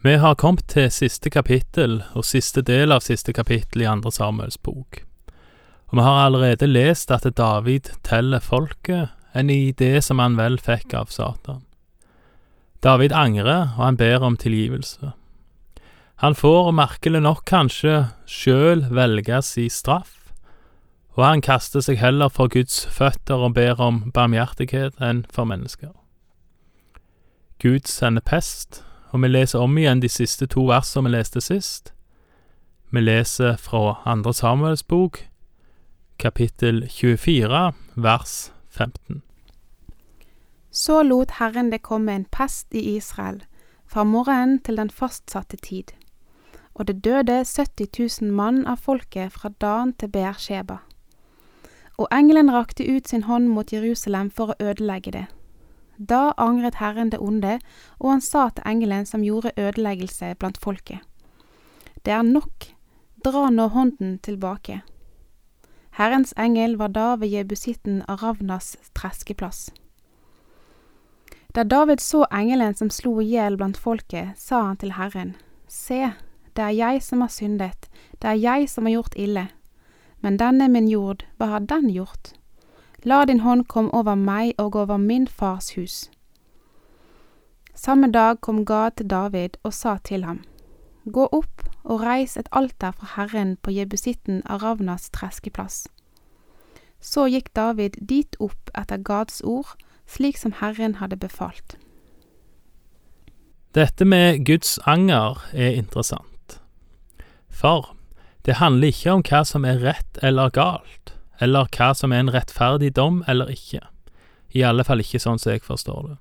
Vi har kommet til siste kapittel og siste del av siste kapittel i Andre Samuels bok. Og vi har allerede lest at David teller folket, en idé som han vel fikk av Satan. David angrer, og han ber om tilgivelse. Han får, merkelig nok kanskje, sjøl velge si straff, og han kaster seg heller for Guds føtter og ber om barmhjertighet enn for mennesker. Gud sender pest, og vi leser om igjen de siste to versene vi leste sist. Vi leser fra Andre Samuels bok, kapittel 24, vers 15. Så lot Herren det komme en pest i Israel, fra morgenen til den fastsatte tid. Og det døde 70 000 mann av folket fra Dan til Beersheba. Og engelen rakte ut sin hånd mot Jerusalem for å ødelegge det. Da angret Herren det onde, og han sa til engelen som gjorde ødeleggelse blant folket. Det er nok, dra nå hånden tilbake. Herrens engel var da ved jebusitten Aravnas treskeplass. Da David så engelen som slo i hjel blant folket, sa han til Herren, Se, det er jeg som har syndet, det er jeg som har gjort ille. Men denne min jord, hva har den gjort? La din hånd komme over meg og over min fars hus. Samme dag kom Gad til David og sa til ham, Gå opp og reis et alter for Herren på jebusitten av Ravnas treskeplass. Så gikk David dit opp etter Gads ord, slik som Herren hadde befalt. Dette med Guds anger er interessant. For det handler ikke om hva som er rett eller galt, eller hva som er en rettferdig dom eller ikke. I alle fall ikke sånn som jeg forstår det.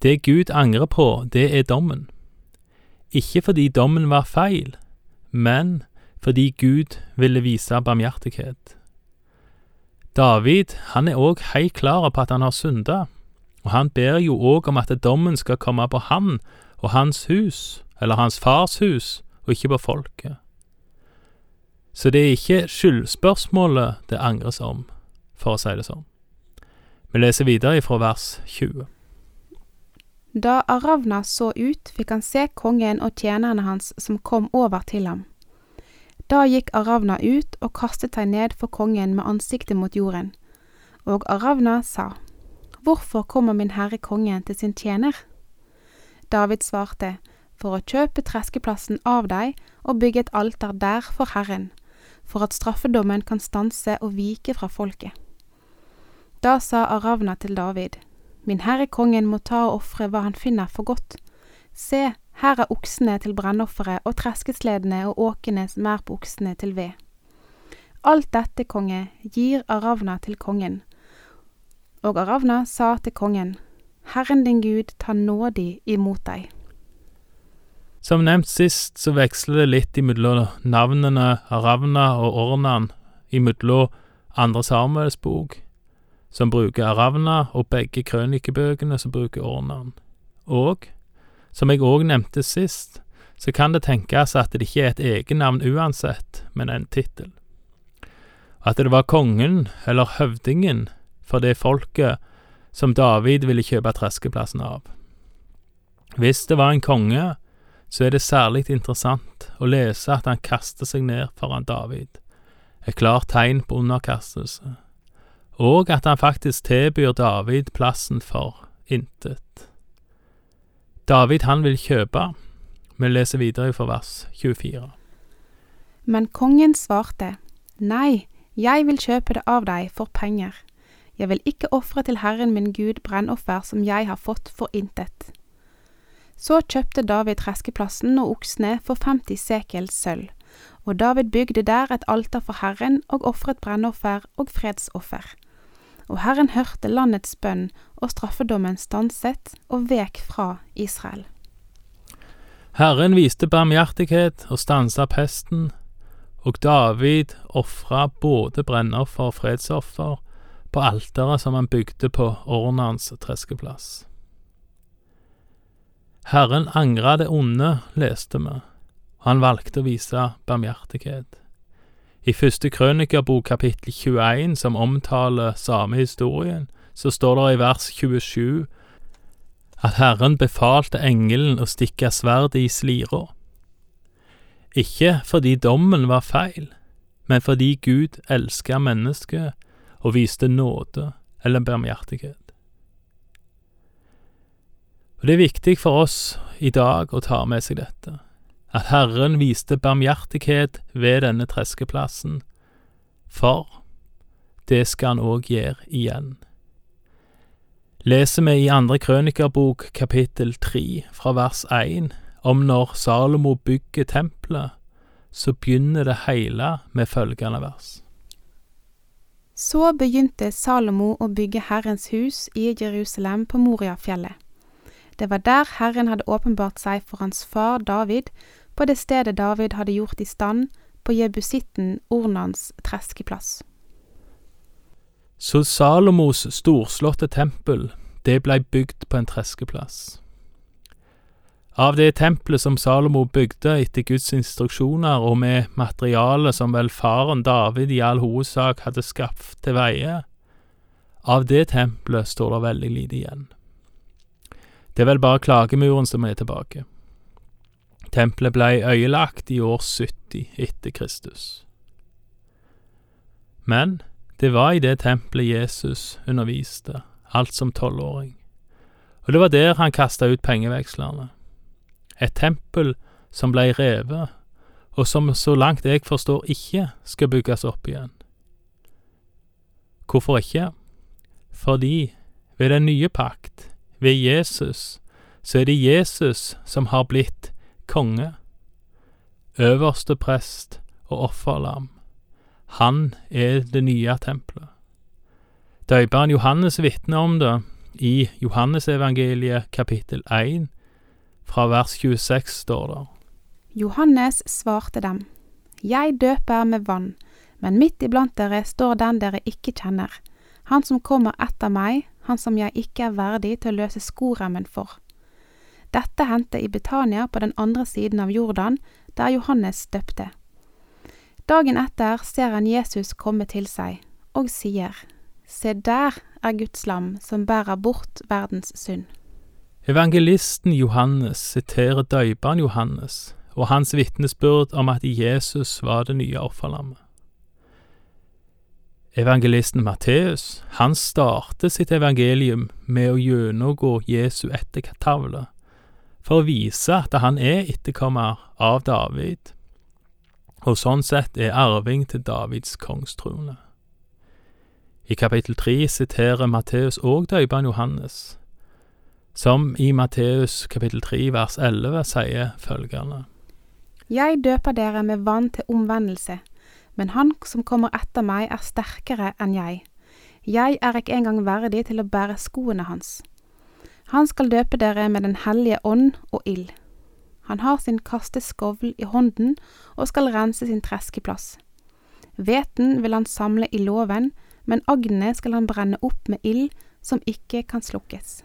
Det Gud angrer på, det er dommen. Ikke fordi dommen var feil, men fordi Gud ville vise barmhjertighet. David han er òg helt klar på at han har synda, og han ber jo òg om at dommen skal komme på han og hans hus, eller hans fars hus, og ikke på folket. Så det er ikke skyldspørsmålet det angres om, for å si det sånn. Vi leser videre fra vers 20. Da Aravna så ut, fikk han se kongen og tjenerne hans som kom over til ham. Da gikk Aravna ut og kastet seg ned for kongen med ansiktet mot jorden. Og Aravna sa, Hvorfor kommer min herre kongen til sin tjener? David svarte, For å kjøpe treskeplassen av deg og bygge et alter der for Herren, for at straffedommen kan stanse og vike fra folket. Da sa Aravna til David, Min herre kongen må ta og ofre hva han finner for godt. Se, her er oksene til brennofferet og treskesledene og åkene som er på oksene til ved. Alt dette, konge, gir Aravna til kongen. Og Aravna sa til kongen, Herren din Gud tar nådig imot deg. Som nevnt sist, så veksler det litt imellom navnene Aravna og Ornan imellom Andre Samuels bok, som bruker Aravna, og begge krønikebøkene som bruker Ornan. Og, som jeg òg nevnte sist, så kan det tenkes at det ikke er et egennavn uansett, men en tittel. At det var kongen, eller høvdingen, for det folket som David ville kjøpe treskeplassen av. Hvis det var en konge, så er det særlig interessant å lese at han kaster seg ned foran David, et klart tegn på underkastelse, og at han faktisk tilbyr David plassen for intet. David han vil kjøpe. Vi leser videre fra vers 24. Men kongen svarte, Nei, jeg vil kjøpe det av deg for penger. Jeg vil ikke ofre til Herren min Gud brennoffer som jeg har fått for intet. Så kjøpte David treskeplassen og oksene for 50 sekel sølv, og David bygde der et alter for Herren og ofret brennoffer og fredsoffer. Og Herren hørte landets bønn, og straffedommen stanset og vek fra Israel. Herren viste barmhjertighet og stansa pesten, og David ofra både brennoffer og fredsoffer på alteret som han bygde på Ornans treskeplass. Herren angra det onde, leste vi, han valgte å vise barmhjertighet. I første krønikerbok kapittel 21, som omtaler samme historien, så står det i vers 27 at Herren befalte engelen å stikke sverdet i slira. Ikke fordi dommen var feil, men fordi Gud elska mennesket og viste nåde eller barmhjertighet. Og Det er viktig for oss i dag å ta med seg dette, at Herren viste barmhjertighet ved denne treskeplassen, for det skal han òg gjøre igjen. Leser vi i andre krønikerbok kapittel tre fra vers én om når Salomo bygger tempelet, så begynner det hele med følgende vers. Så begynte Salomo å bygge Herrens hus i Jerusalem på Moriafjellet. Det var der Herren hadde åpenbart seg for hans far David, på det stedet David hadde gjort i stand på jebusitten Ornans treskeplass. Så Salomos storslåtte tempel, det blei bygd på en treskeplass. Av det tempelet som Salomo bygde etter Guds instruksjoner, og med materialet som vel faren David i all hovedsak hadde skapt til veie, av det tempelet står det veldig lite igjen. Det er vel bare klagemuren som er tilbake. Tempelet blei øyelagt i år 70 etter Kristus. Men det var i det tempelet Jesus underviste, alt som tolvåring, og det var der han kasta ut pengevekslerne et tempel som blei revet, og som så langt jeg forstår ikke skal bygges opp igjen. Hvorfor ikke? Fordi ved den nye pakt, ved Jesus, så er det Jesus som har blitt konge, øverste prest og offerlam. Han er det nye tempelet. Døperen Johannes vitner om det i Johannesevangeliet kapittel 1 fra vers 26 står det. Johannes svarte dem, Jeg døper med vann, men midt iblant dere står den dere ikke kjenner, han som kommer etter meg, han som jeg ikke er verdig til å løse skoremmen for. Dette hendte i Betania på den andre siden av Jordan, der Johannes døpte. Dagen etter ser han Jesus komme til seg, og sier, Se der er Guds lam som bærer bort verdens synd. Evangelisten Johannes siterer døyperen Johannes og hans vitnesbyrd om at Jesus var det nye offerlammet. Evangelisten Matteus, han starter sitt evangelium med å gjennomgå Jesu ettertavle, for å vise at han er etterkommer av David, og sånn sett er arving til Davids kongstrone. I kapittel tre siterer Matteus òg døyperen Johannes, som i Matteus kapittel 3 vers 11 sier følgende. Jeg døper dere med vann til omvendelse, men han som kommer etter meg er sterkere enn jeg. Jeg er ikke engang verdig til å bære skoene hans. Han skal døpe dere med Den hellige ånd og ild. Han har sin kasteskovl i hånden og skal rense sin treskeplass. Hveten vil han samle i låven, men agnene skal han brenne opp med ild som ikke kan slukkes.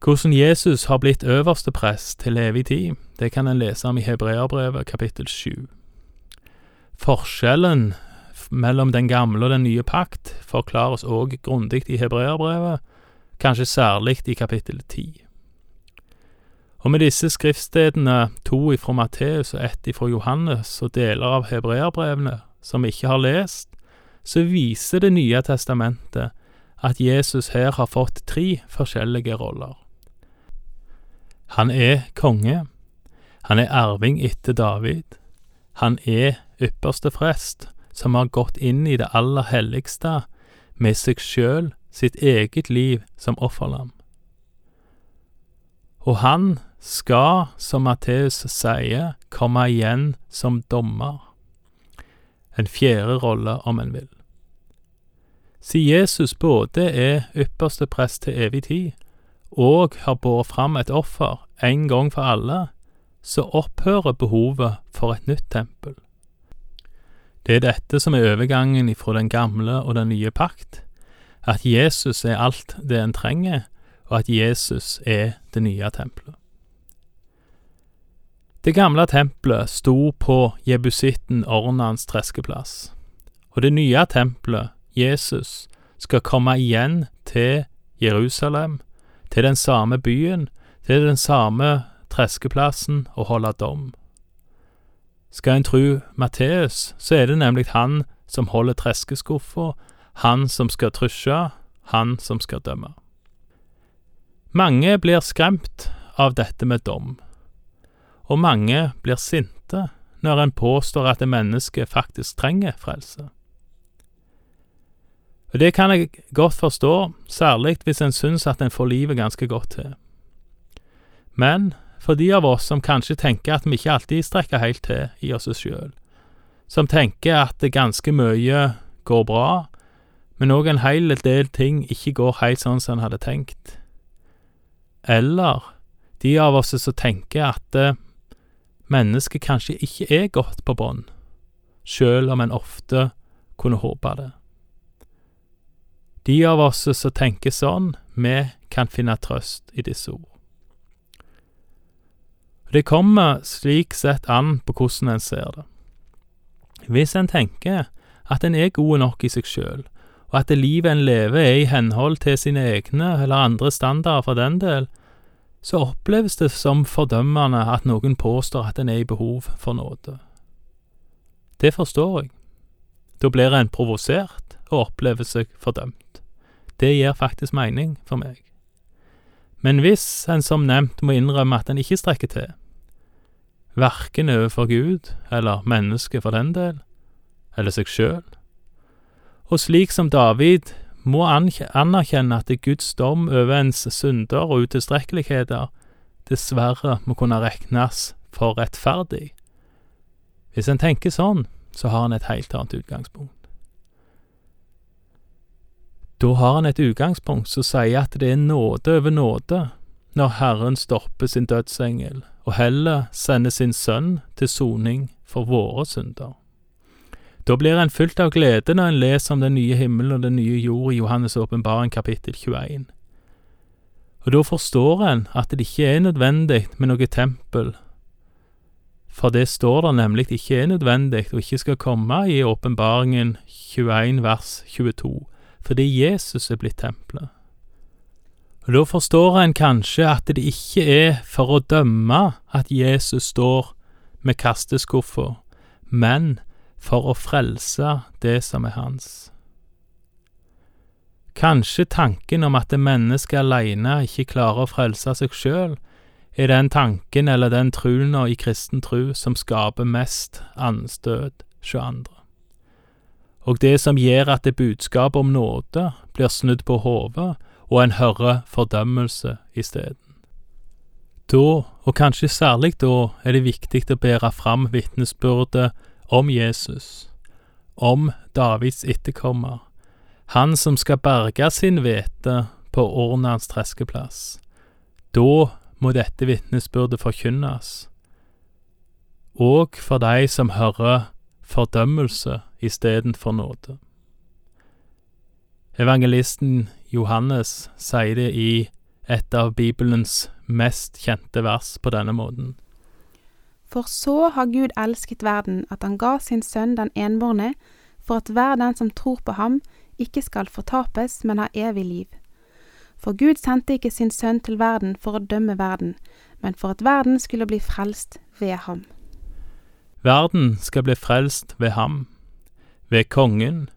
Hvordan Jesus har blitt øverste prest til evig tid, det kan en lese om i Hebreabrevet kapittel sju. Forskjellen mellom den gamle og den nye pakt forklares òg grundig i Hebreerbrevet, kanskje særlig i kapittel ti. Og med disse skriftstedene, to ifra Matteus og ett ifra Johannes og deler av hebreerbrevene som vi ikke har lest, så viser Det nye testamentet at Jesus her har fått tre forskjellige roller. Han er konge. Han er arving etter David. Han er ypperste frest, som har gått inn i det aller helligste med seg sjøl, sitt eget liv, som offerlam. Og han skal, som Matteus sier, komme igjen som dommer. En fjerde rolle, om en vil. Siden Jesus både er ypperste prest til evig tid, og har båret fram et offer en gang for alle, så opphører behovet for et nytt tempel. Det er dette som er overgangen fra den gamle og den nye pakt, at Jesus er alt det en trenger, og at Jesus er det nye tempelet. Det gamle tempelet sto på jebusitten Ornans treskeplass, og det nye tempelet, Jesus, skal komme igjen til Jerusalem til den samme byen, til den samme treskeplassen og holde dom. Skal en tru Matteus, så er det nemlig han som holder treskeskuffa, han som skal trusje, han som skal dømme. Mange blir skremt av dette med dom, og mange blir sinte når en påstår at et menneske faktisk trenger frelse. Og Det kan jeg godt forstå, særlig hvis en syns at en får livet ganske godt til. Men for de av oss som kanskje tenker at vi ikke alltid strekker helt til i oss sjøl, som tenker at det ganske mye går bra, men òg en hel del ting ikke går helt sånn som en hadde tenkt, eller de av oss som tenker at eh, mennesket kanskje ikke er godt på bånd, sjøl om en ofte kunne håpe det. De av oss som tenker sånn, vi kan finne trøst i disse ord. Det kommer slik sett an på hvordan en ser det. Hvis en tenker at en er god nok i seg sjøl, og at det livet en lever er i henhold til sine egne eller andre standarder for den del, så oppleves det som fordømmende at noen påstår at en er i behov for nåde. Det forstår jeg. Da blir en provosert og opplever seg fordømt. Det gir faktisk mening for meg. Men hvis en som nevnt må innrømme at en ikke strekker til, verken overfor Gud eller mennesket for den del, eller seg sjøl, og slik som David må anerkjenne at Guds dom over ens synder og utilstrekkeligheter dessverre må kunne regnes for rettferdig. Hvis en tenker sånn, så har en et helt annet utgangspunkt. Da har han et utgangspunkt som sier at det er nåde over nåde når Herren stopper sin dødsengel og heller sender sin sønn til soning for våre synder. Da blir en fylt av glede når en leser om den nye himmelen og den nye jord i Johannes' åpenbaring kapittel 21. Og da forstår en at det ikke er nødvendig med noe tempel, for det står der nemlig ikke er nødvendig og ikke skal komme i åpenbaringen 21 vers 22 fordi Jesus er blitt tempelet. Og Da forstår en kanskje at det ikke er for å dømme at Jesus står med kasteskuffa, men for å frelse det som er hans. Kanskje tanken om at mennesket alene ikke klarer å frelse seg sjøl, er den tanken eller den truna i kristen tru som skaper mest anstøt hos andre og det som gjør at det budskapet om nåde blir snudd på hodet, og en hører fordømmelse isteden. Da, og kanskje særlig da, er det viktig å bære fram vitnesbyrdet om Jesus, om Davids etterkommer, han som skal berge sin hvete på Ornans treskeplass. Da må dette vitnesbyrdet forkynnes, og for de som hører fordømmelse istedenfor nåde. Evangelisten Johannes sier det i et av Bibelens mest kjente vers på denne måten. For så har Gud elsket verden, at han ga sin sønn den enbårne, for at hver den som tror på ham, ikke skal fortapes, men ha evig liv. For Gud sendte ikke sin sønn til verden for å dømme verden, men for at verden skulle bli frelst ved ham. Verden skal bli frelst ved ham ved kongen,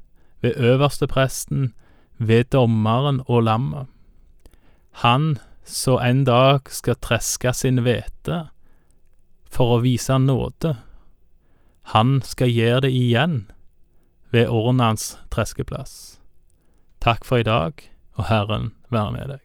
ved øverstepresten, ved dommeren og lammet. Han så en dag skal treske sin hvete for å vise nåde. Han skal gjøre det igjen ved Ornans treskeplass. Takk for i dag, og Herren være med deg.